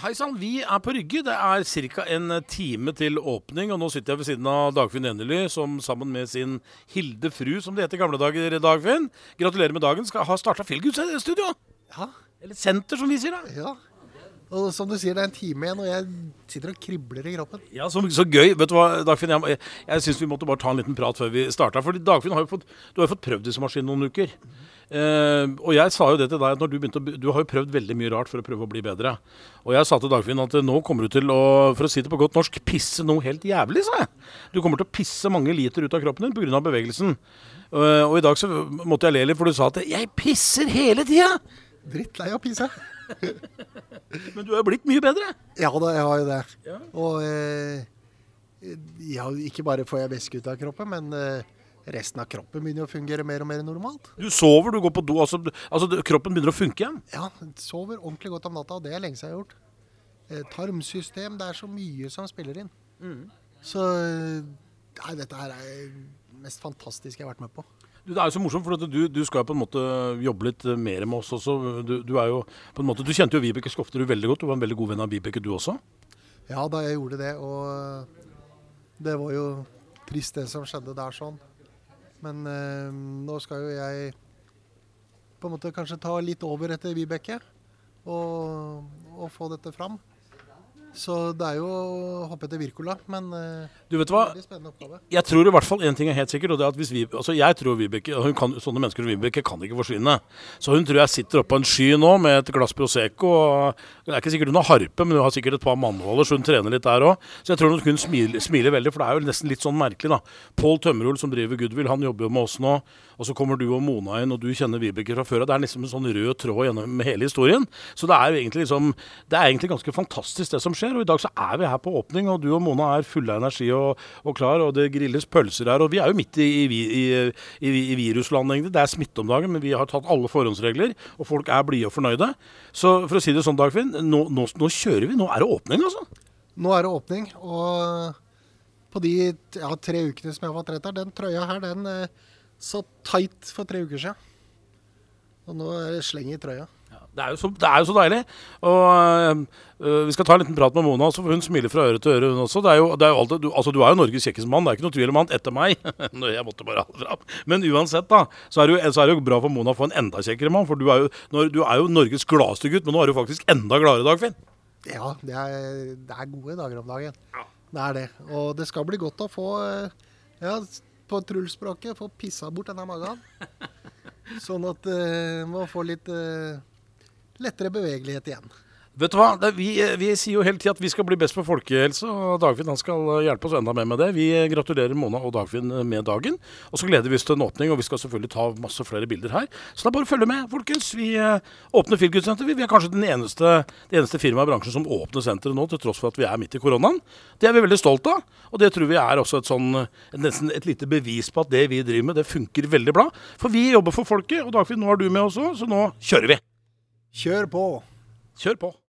Hei sann, vi er på Rygge. Det er ca. en time til åpning. Og nå sitter jeg ved siden av Dagfinn Enely, som sammen med sin Hilde Fru, som det het i gamle dager, Dagfinn. Gratulerer med dagen. Skal ha starta Feelgood-studio. Ja, Eller senter, som vi sier da. ja. Og som du sier, det er en time igjen, og jeg sitter og kribler i kroppen. Ja, så, så gøy. Vet du hva, Dagfinn, jeg, jeg, syns vi måtte bare ta en liten prat før vi starta. For Dagfinn har jo fått, du har jo fått prøvd disse maskinene noen uker. Uh, og jeg sa jo det til deg at når du begynte å, Du har jo prøvd veldig mye rart for å prøve å bli bedre. Og jeg sa til Dagfinn at eh, nå kommer du til å, for å si det på godt norsk, pisse noe helt jævlig, sa jeg. Du kommer til å pisse mange liter ut av kroppen din pga. bevegelsen. Uh, og i dag så måtte jeg le litt, for du sa at 'jeg pisser hele tida'. Drittlei av å pisse. Men du er jo blitt mye bedre. Ja da, jeg har jo det. Ja. Og eh, ja, ikke bare får jeg væske ut av kroppen, men eh, resten av kroppen begynner å fungere mer og mer normalt. Du sover, du går på do. Altså, altså kroppen begynner å funke igjen. Ja, sover ordentlig godt om natta, og det er lenge siden jeg har gjort. Eh, tarmsystem, det er så mye som spiller inn. Så eh, nei, dette her er det mest fantastiske jeg har vært med på. Det er jo så morsomt, for du, du skal jo på en måte jobbe litt mer med oss også. Du, du er jo på en måte, du kjente jo Vibeke Skofterud veldig godt. Du var en veldig god venn av Vibeke, du også. Ja, da jeg gjorde det, og det var jo trist det som skjedde der sånn. Men eh, nå skal jo jeg på en måte kanskje ta litt over etter Vibeke og, og få dette fram. Så det er jo å hoppe etter Wirkola, men eh, Du vet hva? veldig spennende oppgave. Jeg tror i hvert fall en ting er helt sikkert, og det er at hvis vi, altså jeg tror Vibeke, hun kan, sånne mennesker som Vibeke kan ikke forsvinne. Så hun tror jeg sitter oppe på en sky nå med et glass Prosecco. og Det er ikke sikkert hun har harpe, men hun har sikkert et par mannholder, så hun trener litt der òg. Så jeg tror nok hun smiler, smiler veldig, for det er jo nesten litt sånn merkelig, da. Pål Tømmerhol som driver Goodwill, han jobber jo med oss nå. Og så kommer du og Mona inn, og du kjenner Vibeke fra før. Og det er liksom en sånn rød tråd gjennom hele historien. Så det er jo egentlig liksom Det er egentlig ganske fantastisk det som skjer. Og i dag så er vi her på åpning, og du og Mona er fulle av energi og, og klar, og det grilles pølser her. Og vi er jo midt i, i, i, i, viruslandet, egentlig. Det er smitte om dagen, men vi har tatt alle forhåndsregler, og folk er blide og fornøyde. Så for å si det sånn, Dagfinn, nå, nå, nå kjører vi. Nå er det åpning, altså. Nå er det åpning, og på de ja, tre ukene som jeg har fått rett her, den trøya her, den eh, satt tight for tre uker siden. Og nå er det sleng i trøya. Ja, det, er jo så, det er jo så deilig. Og øh, Vi skal ta en liten prat med Mona, også, for hun smiler fra øre til øre. hun også. Det er jo, det er jo alltid, du, altså, du er jo Norges kjekkeste mann, det er ikke noe tvil om annet etter meg. Jeg måtte bare ha det fram. Men uansett, da, så er, det jo, så er det jo bra for Mona å få en enda kjekkere mann. For du er jo, når, du er jo Norges gladeste gutt, men nå er du faktisk enda gladere, Dagfinn. Ja, det er, det er gode dager om dagen. Det er det. Og det skal bli godt å få, eh, ja, på trullspråket, få pissa bort denne magen. Sånn at uh, man får litt eh, lettere bevegelighet igjen. Vet du hva, vi, vi sier jo hele tida at vi skal bli best på folkehelse, og Dagfinn han skal hjelpe oss enda mer med det. Vi gratulerer Mona og Dagfinn med dagen. Og så gleder vi oss til en åpning, og vi skal selvfølgelig ta masse flere bilder her. Så det er bare å følge med, folkens. Vi eh, åpner Feelgood-senter. Vi, er kanskje den eneste, det eneste firmaet i bransjen som åpner senteret nå, til tross for at vi er midt i koronaen. Det er vi veldig stolt av, og det tror vi er også et sånn, nesten et lite bevis på at det vi driver med, det funker veldig bra. For vi jobber for folket, og Dagfinn, nå er du med også, så nå kjører vi. Kjør på! Kjør på.